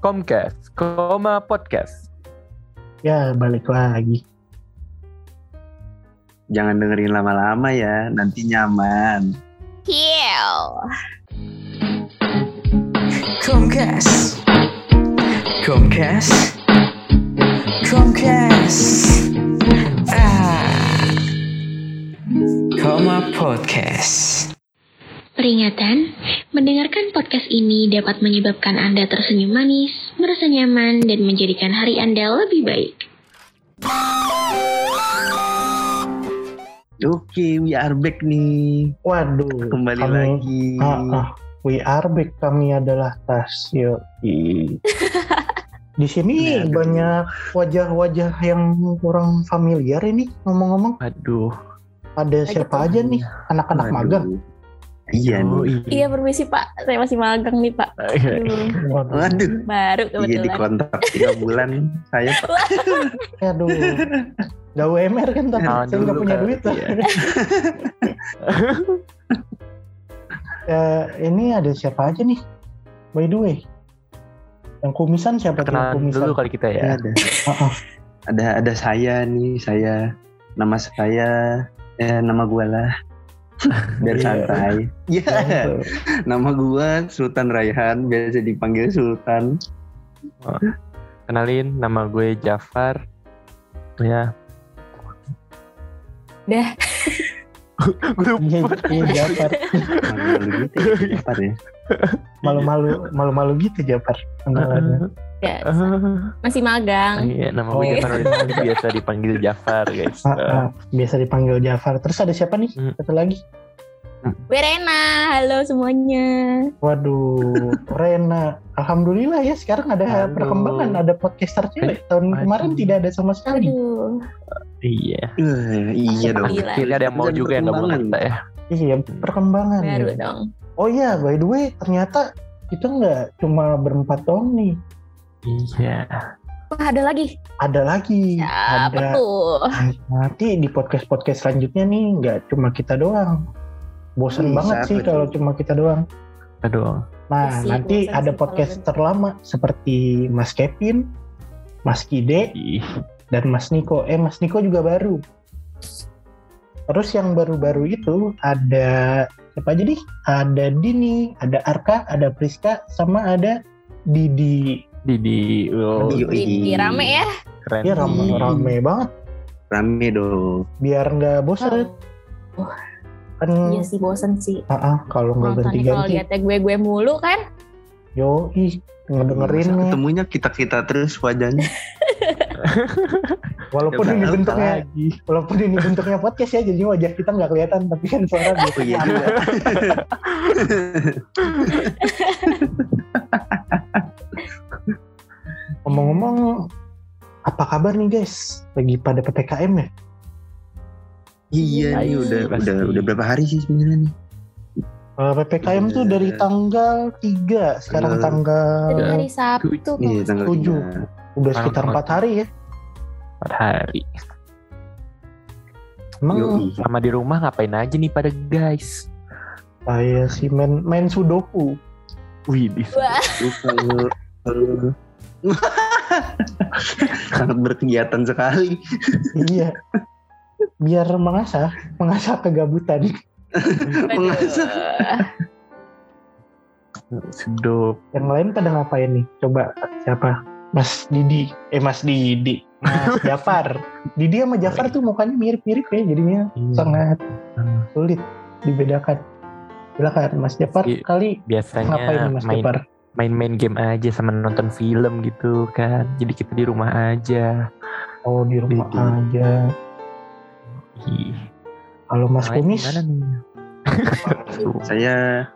Comcast, Koma Podcast. Ya, balik lagi. Jangan dengerin lama-lama ya, nanti nyaman. Kill. Comcast. Comcast. Comcast. Ah. Koma Podcast. Peringatan, mendengarkan podcast ini dapat menyebabkan Anda tersenyum manis, merasa nyaman, dan menjadikan hari Anda lebih baik. Oke, we are back nih. Waduh, Kembali kami- lagi. Ah, ah, we are back. Kami adalah Tasyo. Di sini Aduh. banyak wajah-wajah yang kurang familiar ini. Ngomong-ngomong, Aduh. ada siapa aja nih? Anak-anak magang. Iya Oh, nih. Iya, permisi Pak. Saya masih magang nih Pak. Aduh, Waduh, baru Iya kebetulan. dikontrak tiga bulan saya Pak. aduh. Gak UMR kan tapi saya nggak punya kan. duit tuh. Iya. Eh, ini ada siapa aja nih? By the way, yang kumisan siapa Kenalan kumisan? dulu kali kita Ya, ya. ada. Ah, ah. ada ada saya nih, saya nama saya eh nama gua lah. Biar Iya. santai. Iya. Nama gua Sultan Raihan, biasa dipanggil Sultan. Kenalin, nama gue Jafar. Ya. Dah. Gue Iya, iya Jafar. Malu gitu ya, Jafar ya. Malu-malu, malu-malu gitu Jafar. Masih magang. Iya, nama Oh. gue Jafar biasa dipanggil Jafar, guys. Biasa dipanggil Jafar. Terus ada siapa nih? Hmm. Satu lagi. Gue Rena. Halo semuanya. Waduh, Rena. Alhamdulillah ya sekarang ada Halo. perkembangan, ada podcaster cewek. Tahun Aduh. kemarin tidak ada sama sekali. Aduh. Iya. Eh, iya dong. Akhirnya ada yang mau juga yang perkembangan. kita ya. Iya, perkembangan. Baru ya. dong. Oh iya, by the way, ternyata kita nggak cuma berempat doang nih. Iya. Wah, ada lagi. Ada lagi. Siapa ada tuh? nanti di podcast podcast selanjutnya nih nggak cuma kita doang. Bosen Hmm, banget sih kalau cuma kita doang. Aduh. Nah, Iya sih, nanti ada podcast kalau terlama seperti Mas Kevin, Mas Kide, Ih. dan Mas Niko. Eh, Mas Niko juga baru. Terus yang baru-baru itu ada siapa aja nih? Ada Dini, ada Arka, ada Priska, sama ada Didi. Didi. Oh, Yoi. Di, di rame ya. keren. Ya rame, rame banget. Rame dong. Biar nggak bosan. Kan, Iya sih bosen sih. ah, ah, kalau nggak Nontonnya kalau ganti-ganti. liatnya gue-gue mulu kan. Yo, ih, ngedengerin Masa ketemunya kita-kita terus wajahnya. Walaupun Ya, ini bentuknya, lagi. walaupun ini bentuknya podcast ya, jadi wajah kita nggak kelihatan, tapi kan suara. Oh iya juga. Ngomong-ngomong, apa kabar nih guys? Lagi pada ppkm ya? Iya nih Ayo, udah pasti. udah udah berapa hari sih sebenarnya nih? Eh, ppkm tuh Iya. dari tanggal 3, sekarang Tanggal- tanggal Dari hari Sabtu. Iya tanggal Tujuh. tiga. udah sekitar Tanggal- empat hari ya. Empat hari. Emang Yoi. Sama di rumah ngapain aja nih pada guys? saya sih main main sudoku. Wih, di sangat berkegiatan sekali. iya. Biar mengasah, mengasah kegabutan. Mengasah. Sudah Yang lain pada ngapain nih? Coba siapa? Mas Didi. Eh Mas Didi. Mas Jafar. Didi sama Jafar tuh mukanya mirip-mirip ya jadinya Iya. sangat Hmm. sulit dibedakan. Silakan Mas Jafar Iya, kali biasanya ngapain Mas main Jafar? main-main game aja sama nonton film gitu kan. Jadi kita di rumah aja. Oh di rumah Didi. aja. Kalau Mas lain Kumis gimana nih? Saya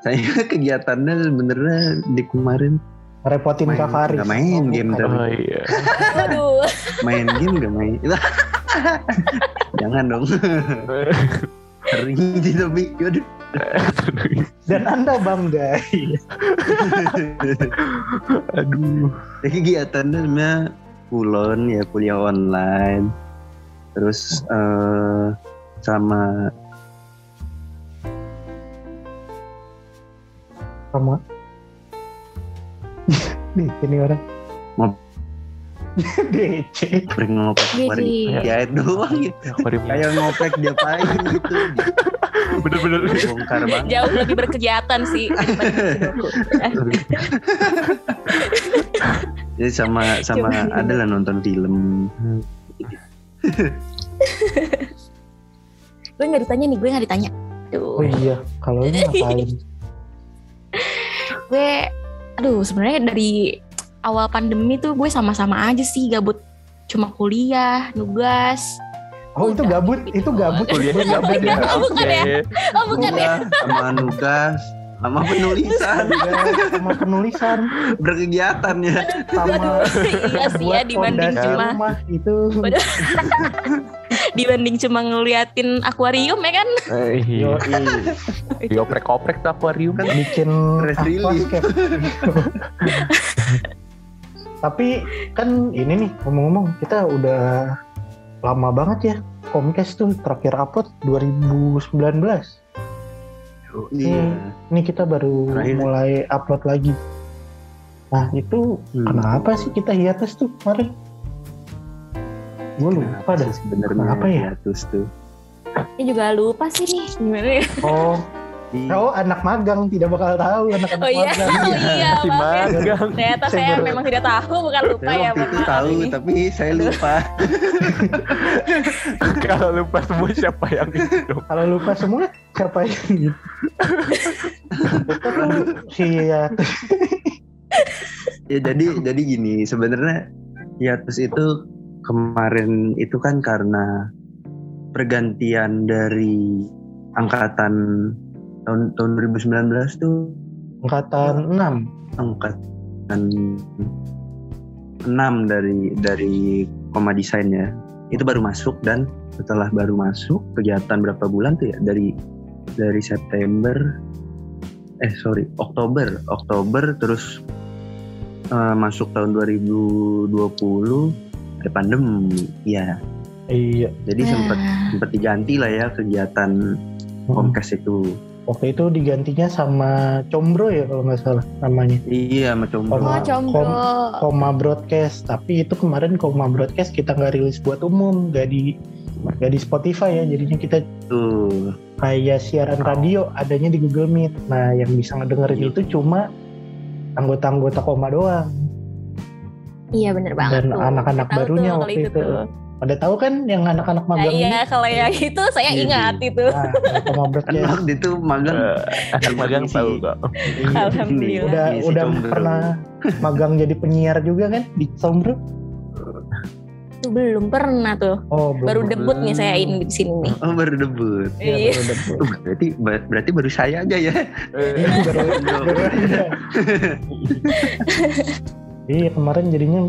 saya kegiatannya sebenarnya di kemarin repotin Main- Kak Faris. nggak main Oh, game tapi. Oh iya. Waduh. main game gak main. Jangan dong. Sering di tapi yaudah. Dan Anda bangga. Aduh. Ya, kegiatannya sebenarnya kulon ya kuliah online. Terus eh sama Sama Nih, ini orang. Mau- DC. Ngoprek ngoprek kemarin. Jadi, Ya doang gitu. Kayak ngoprek diapain gitu. Bener-bener. Bongkar banget. jauh lebih berkegiatan sih. Jadi sama sama adalah nonton film. gue nggak ditanya nih gue nggak ditanya Oh Tuh, iya, kalau ini ngapain? gue aduh sebenarnya dari awal pandemi tuh gue sama-sama aja sih gabut cuma kuliah nugas Oh itu Udah, gabut, gitu. itu gabut. Kuliahnya gabut ya. Oh, bukan ya? Oh bukan ya sama nugas sama penulisan Iya, sama penulisan, berkegiatan ya. sama iya sih ya buat dibanding cuma rumah itu. dibanding cuma ngeliatin akuarium ya kan Eh, Yo, Iya. Dioprek-oprek tuh aquarium. kan bikin aquascape. Tapi kan ini nih ngomong-ngomong kita udah lama banget ya Comcast tuh terakhir upload 2019. Iya. Ini kita baru Terakhir. mulai upload lagi. Nah itu Hmm. kenapa sih kita hiatus tuh kemarin? Gue lupa Kenapa dah. sebenarnya Kenapa ya? hiatus tuh? ini juga lupa sih nih gimana ya Oh, Iya. oh anak magang tidak bakal tahu anak-anak oh iya magang. oh iya Si maaf ya. magang. ternyata Saya saya baru- memang tidak tahu bukan lupa Saya ya waktu itu tahu ini. tapi saya lupa. Kalau lupa semua siapa yang itu? Kalau lupa semua siapa yang? Itu si ya, ya jadi jadi gini sebenarnya hiatus itu kemarin itu kan karena pergantian dari angkatan tahun tahun 2019 tuh? Angkatan 6 angkatan 6 dari dari koma desain ya itu baru masuk dan setelah baru masuk kegiatan berapa bulan tuh ya? Dari dari September eh sorry Oktober. Oktober terus eh, masuk tahun 2020 ada pandemi ya iya. Jadi sempat Nah, sempat diganti lah ya kegiatan Comcast itu waktu itu digantinya sama Combro ya kalau nggak salah namanya. Iya macam oh Koma- combro. Koma Broadcast. Tapi itu kemarin Koma Broadcast kita nggak rilis buat umum nggak di nggak di Spotify ya. Jadinya kita tuh kayak siaran radio adanya di Google Meet. Nah yang bisa ngedengerin Iya. itu cuma anggota-anggota Koma doang. Iya bener banget dan anak-anak barunya tuh waktu itu. tuh. Pada tahu kan yang anak-anak Nah, magang ini iya kalau yang itu saya Iya, ingat itu nah, kan Broadcast waktu itu magang Eh, Anak magang tahu kok. Iya. Alhamdulillah. udah Iya, si udah Combro. pernah magang jadi penyiar juga kan di Combro Itu belum pernah tuh oh belum baru pernah. debut nih saya ini di sini nih oh baru debut Iya, Iya. baru debut. Uh, berarti ber- berarti baru saya aja ya Iya, baru, baru aja. Iya kemarin jadinya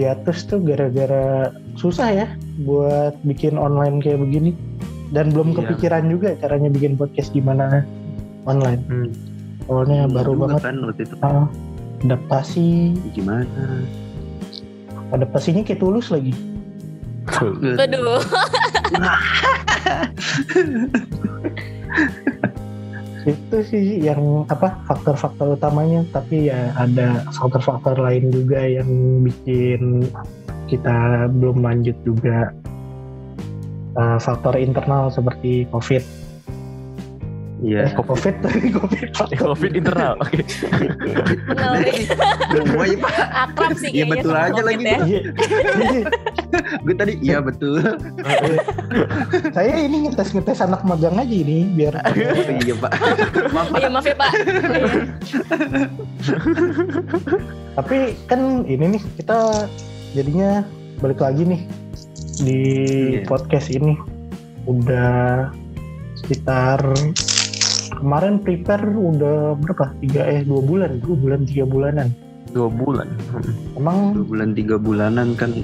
hiatus tuh gara-gara susah ya buat bikin online kayak begini dan belum Iya. kepikiran juga caranya bikin podcast gimana online. Hmm. Soalnya baru Juga banget kan waktu itu ah, adaptasi, gimana adaptasinya kayak tulus lagi. Aduh, Itu sih yang apa faktor-faktor utamanya. Tapi ya ada faktor-faktor lain juga yang bikin kita belum lanjut juga. Uh, faktor internal seperti COVID. Iya Eh, COVID, COVID, Eh, Covid internal. Oke. semua ya pak Akrab sih Iya, betul sama aja Covid lagi, ya. Iya. Gue tadi iya betul Saya ini ngetes ngetes anak magang aja ini biar oh, iya pak maaf Iya maaf ya Pak. Iya. tapi kan ini nih kita jadinya balik lagi nih di Iya. podcast ini udah sekitar kemarin prepare udah berapa tiga eh dua bulan dua bulan tiga bulanan Dua bulan. Hmm. emang dua bulan tiga bulanan kan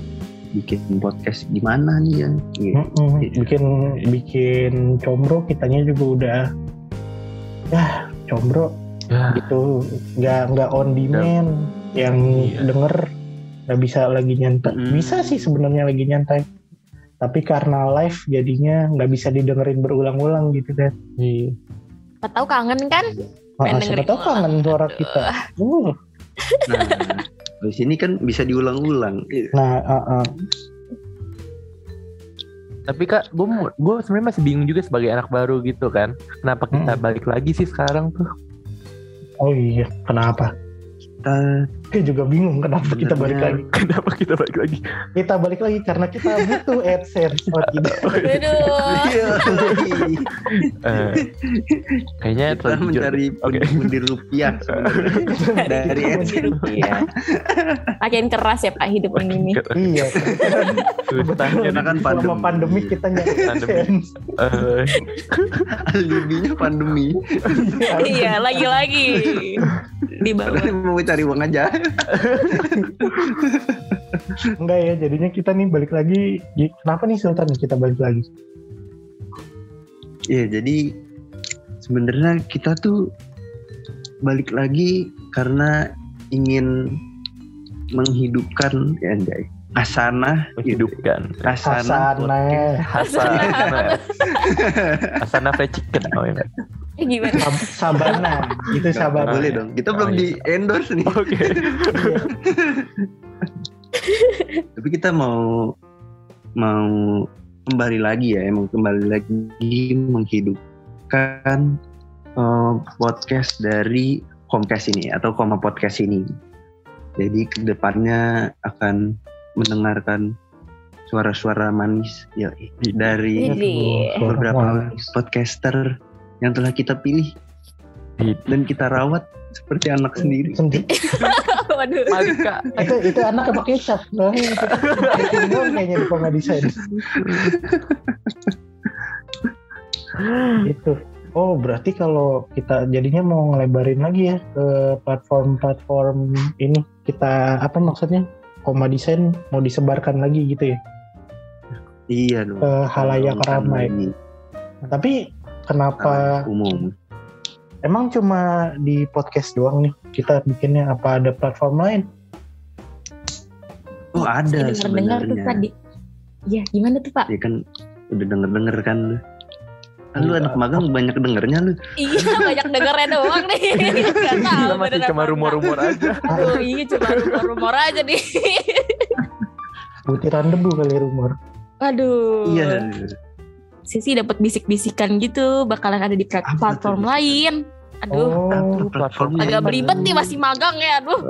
bikin podcast gimana nih ya Iya. mm-mm, bikin bikin combro kitanya juga udah ya combro Ya. gitu nggak nggak on demand yang Iya. denger nggak bisa lagi nyantai Mm. bisa sih sebenarnya lagi nyantai tapi karena live jadinya nggak bisa didengerin berulang-ulang gitu kan Iya. Siapa tahu kangen kan? Ah, siapa dengerin tahu kangen suara Aduh. kita uh, Nah, di sini kan bisa diulang-ulang. Nah, uh, uh. Tapi kak, gue gue sebenarnya masih bingung juga sebagai anak baru gitu kan. Kenapa kita Hmm. balik lagi sih sekarang tuh? oh iya, kenapa? Kita Gue juga bingung kenapa kita balik lagi. Kenapa kita balik lagi? Kita balik lagi karena kita butuh AdSense. Oh tidak. Aduh. Iya. Eh, kayaknya kita mencari pundi-pundi rupiah sebenarnya. Dari AdSense. rupiah. Makin keras ya Pak hidup ini nih. iya. Karena kan Selama pandemi. pandemi kita nyari Pandemi. AdSense. Eh, Alibinya pandemi. Iya, lagi-lagi di bawah. Mau cari uang aja. Enggak ya, jadinya kita nih balik lagi. Gi- Kenapa nih Sultan kita balik lagi? Iya, jadi sebenarnya kita tuh balik lagi karena ingin menghidupkan ya anjay asana hidup menghidupkan. asana Hasana. Hasana. Hasana fried chicken. Oh ya. Eh, gimana? Sab- Sabana. Itu Sabana. boleh dong kita belum Oh, di iya. endorse nih Oke. Tapi kita mau mau kembali lagi ya emang kembali lagi menghidupkan eh, podcast dari Komcast ini atau Koma Podcast ini jadi ke depannya akan mendengarkan suara-suara manis ya dari Ini. Suara beberapa manis. podcaster yang telah kita pilih dan kita rawat seperti anak sendiri. Sendi- Waduh. Malika. itu itu anak apa kecap? Kayaknya di Desain. itu. Oh berarti kalau kita jadinya mau ngelebarin lagi ya ke platform-platform ini kita apa maksudnya Koma Desain mau disebarkan lagi gitu ya? Iya dong. Ke halayak ramai. lagi Tapi kenapa halayak umum. emang cuma di podcast doang nih kita bikinnya apa ada platform lain? Oh ada dengar-dengar tuh sebenarnya. tadi. Iya, gimana tuh Pak? Ya kan udah denger-denger kan lu. Kan lu Iya. anak magang banyak dengernya lu. Iya, banyak dengernya doang nih. Gak tahu Kita masih cuma rumor-rumor aja. enggak. Aduh, iya cuma rumor-rumor aja nih. Butiran debu kali rumor. Aduh. Iya. Sisi dapat bisik-bisikan gitu bakalan ada di platform lain. Aduh, Oh, Platform agak beribet nih masih magang ya. Aduh.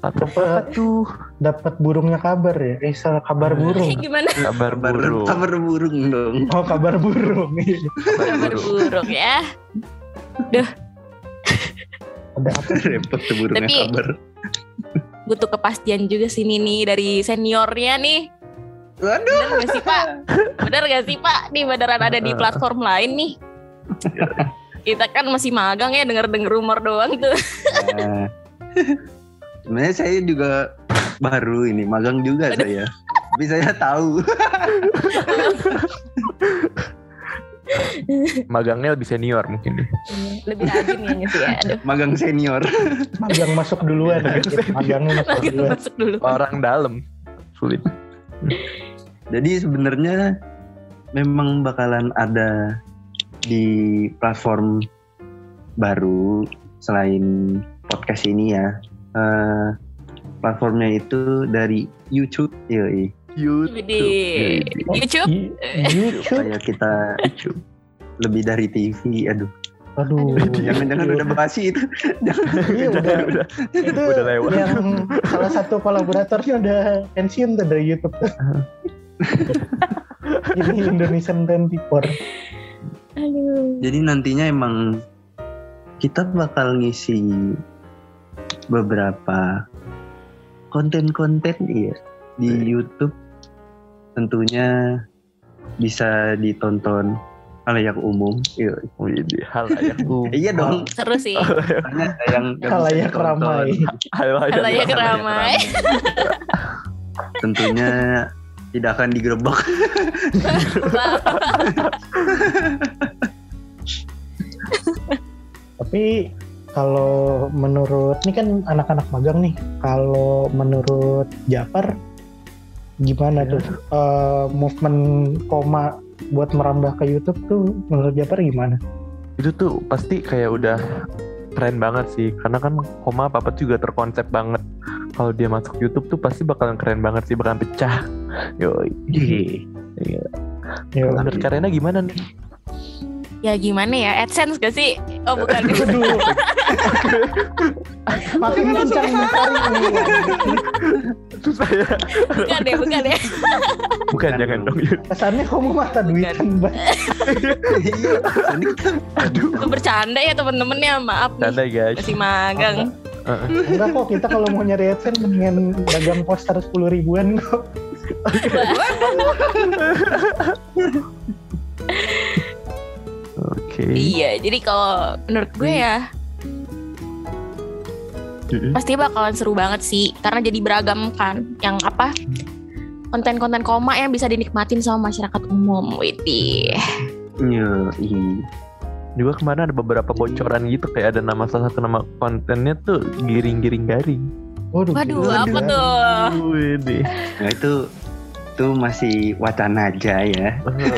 Atau apa tuh? dapat burungnya kabar ya? Eh salah kabar burung. Eh, gimana? Kabar burung. kabar burung dong. Oh kabar burung. Kabar burung ya. Ada apa? Repot tuh burungnya Tapi- kabar. Butuh kepastian juga sini nih dari seniornya nih. Waduh. Bener gak sih Pak? Bener gak sih Pak? Nih beneran ada di platform lain nih. Kita kan masih magang ya denger-denger rumor doang tuh. Sebenarnya saya juga baru ini magang juga saya. Tapi saya tahu. Magangnya lebih senior mungkin deh. Lebih rajin ya sih ya. Aduh. magang senior. Magang masuk duluan. gitu. Magangnya masuk Lagi duluan. masuk dulu. Orang dalam. Sulit. Jadi sebenarnya memang bakalan ada di platform baru selain podcast ini ya. Eh, platformnya itu dari YouTube, yoi. YouTube. YouTube. Y- YouTube. Kayak kita YouTube. lebih dari TV, aduh. Aduh. Jangan-jangan udah basi itu. Iya udah. Jangan, udah. Itu Udah lewat. yang salah satu kolaboratornya udah pensiun tuh dari YouTube. Ini Indonesian 24. Aduh. Jadi nantinya emang kita bakal ngisi beberapa konten-konten iya di YouTube tentunya bisa ditonton halayak umum. Iya. Wih, hal layak umum. Iya dong. Seru sih. Karena ada yang Halayak ramai. Hal layak, Halayak ramai. Tentunya tidak akan digerebek. Tapi kalau menurut ini kan anak-anak magang nih. Kalau menurut Japar gimana tuh? Eh, movement koma buat merambah ke YouTube tuh menurut Japar gimana? Itu tuh pasti kayak udah keren banget sih. Karena kan koma apa juga terkonsep banget. Kalau dia masuk YouTube tuh pasti bakalan keren banget sih bakalan pecah. Yoi. Iya. Ya, menurut Karena gimana nih Ya gimana ya? AdSense gak sih? Oh bukan. Aduh. Makin kencang susah ya bukan deh, bukan ya. bukan jangan dong. Kesannya kamu mata duitan. Iya, kan aduh Itu bercanda ya temen-temen ya. Maaf nih. Canda guys Masih magang. Heeh. Enggak kok kita kalau mau nyari AdSense mendingan dagang poster 10 ribuan kok. Oke Iya, jadi kalau menurut gue ya Mm-mm. pasti bakalan seru banget sih karena jadi beragam kan yang apa konten-konten koma yang bisa dinikmatin sama masyarakat umum Widi Iya, iya. juga kemarin ada beberapa bocoran gitu kayak ada nama salah satu nama kontennya tuh giring-giring garing Waduh, waduh apa tuh. Nah itu itu masih wacana aja ya.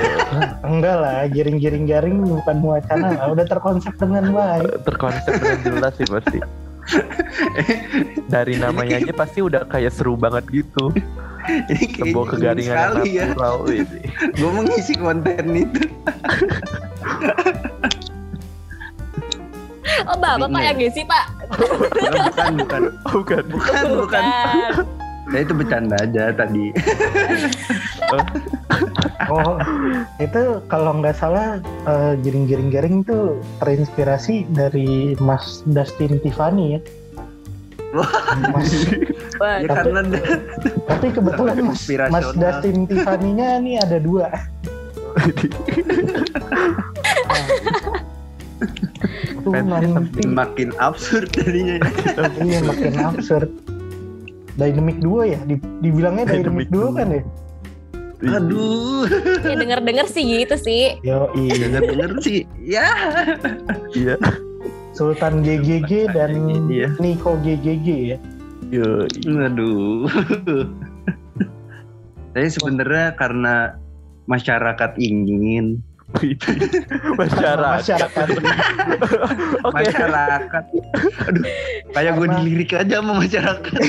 Enggak lah, giring-giring garing bukan wacana lah. Udah terkonsep dengan baik. terkonsep dengan jelas sih pasti dari namanya aja pasti udah kayak seru banget gitu Ini sebuah kegaringan yang sekali ya. deh. Gue mengisi konten itu. oh bapak pak Ini. yang ngisi pak Bukan, bukan, Oh, bukan bukan, bukan. Ya itu bercanda aja tadi. Oh, itu kalau nggak salah eh, giring-giring garing tuh terinspirasi dari Mas Dustin Tiffany ya. Mas, Wah, Ya karena tapi kebetulan Mas, Mas. Dustin Tiffany-nya nih ada dua. Tuh nanti makin absurd tadinya. iya makin absurd. Dynamic duo ya, Di- dibilangnya Dynamic, Dynamic duo duo. kan ya? Aduh, ya denger-denger sih gitu sih Yo, iya. denger-denger sih. Ya. iya Sultan GGG dan Iya. Niko GGG ya. Yo, Aduh. Saya sebenarnya karena masyarakat ingin masyarakat Masyarakat. oke masyarakat aduh kayak gue dilirik aja sama masyarakat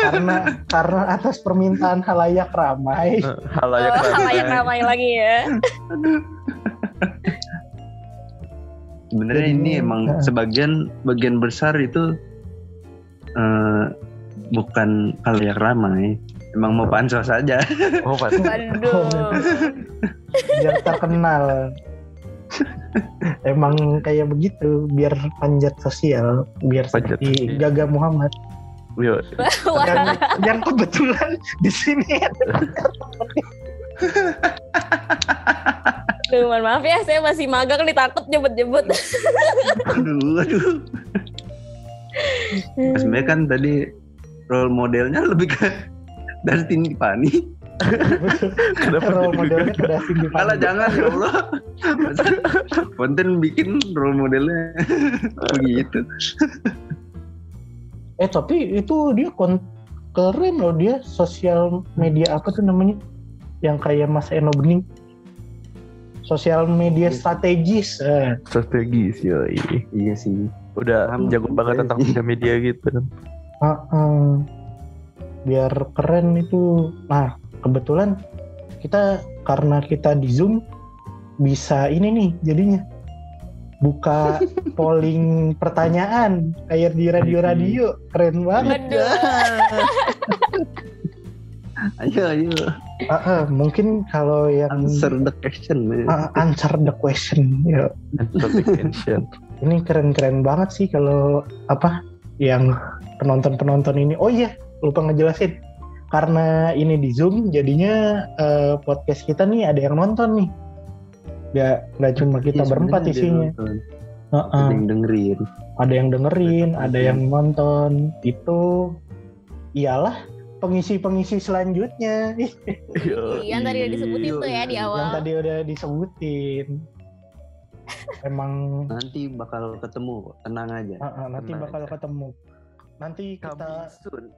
karena karena atas permintaan halayak ramai. halayak Oh, ramai. yang ramai lagi ya sebenarnya ini emang eh. sebagian bagian besar itu eh, bukan halayak ramai emang mau pansos aja. Oh pas waduh biar terkenal. Emang kayak begitu biar panjat sosial, biar Panjat seperti sosial. Gaga Muhammad. Yo, Wah, yang, yang kebetulan di sini Duh, mohon maaf ya, saya masih magang nih takut nyebut-nyebut. aduh aduh. Sebenarnya kan tadi role modelnya lebih ke Dustin Tiffany kenapa role modelnya udah Cindy Malah Pandey. jangan ya Allah konten bikin role modelnya begitu Eh tapi itu dia kon keren loh dia sosial media apa tuh namanya yang kayak Mas Eno Bening sosial media Iya. strategis eh. strategis yoi iya sih udah Paham. jago banget tentang Iya. media media gitu Heeh. Biar keren itu. Nah kebetulan kita karena kita di zoom bisa ini nih jadinya. Buka polling pertanyaan kayak di radio-radio. Keren banget. Ayo ayo. Heeh, mungkin kalau yang answer the question man. Ah, answer the question ya. Ini keren-keren banget sih kalau apa yang penonton-penonton ini. Oh iya lupa ngejelasin. Karena ini di zoom jadinya eh, podcast kita nih ada yang nonton nih. Nggak nggak cuma kita Iya, berempat sebenarnya ada isinya. yang nonton, Heeh, ada yang dengerin. Ada yang dengerin Ada ada yang nonton. itu iyalah pengisi-pengisi selanjutnya. Yoi. Yang tadi udah disebutin tuh ya di yang awal. tadi udah disebutin. Emang nanti bakal ketemu tenang aja. Heeh, nanti Tenang bakal aja. ketemu nanti kita soon.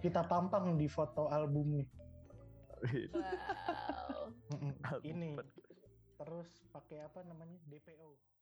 kita tampang di foto albumnya. Wow. Ini terus pakai apa namanya? DPO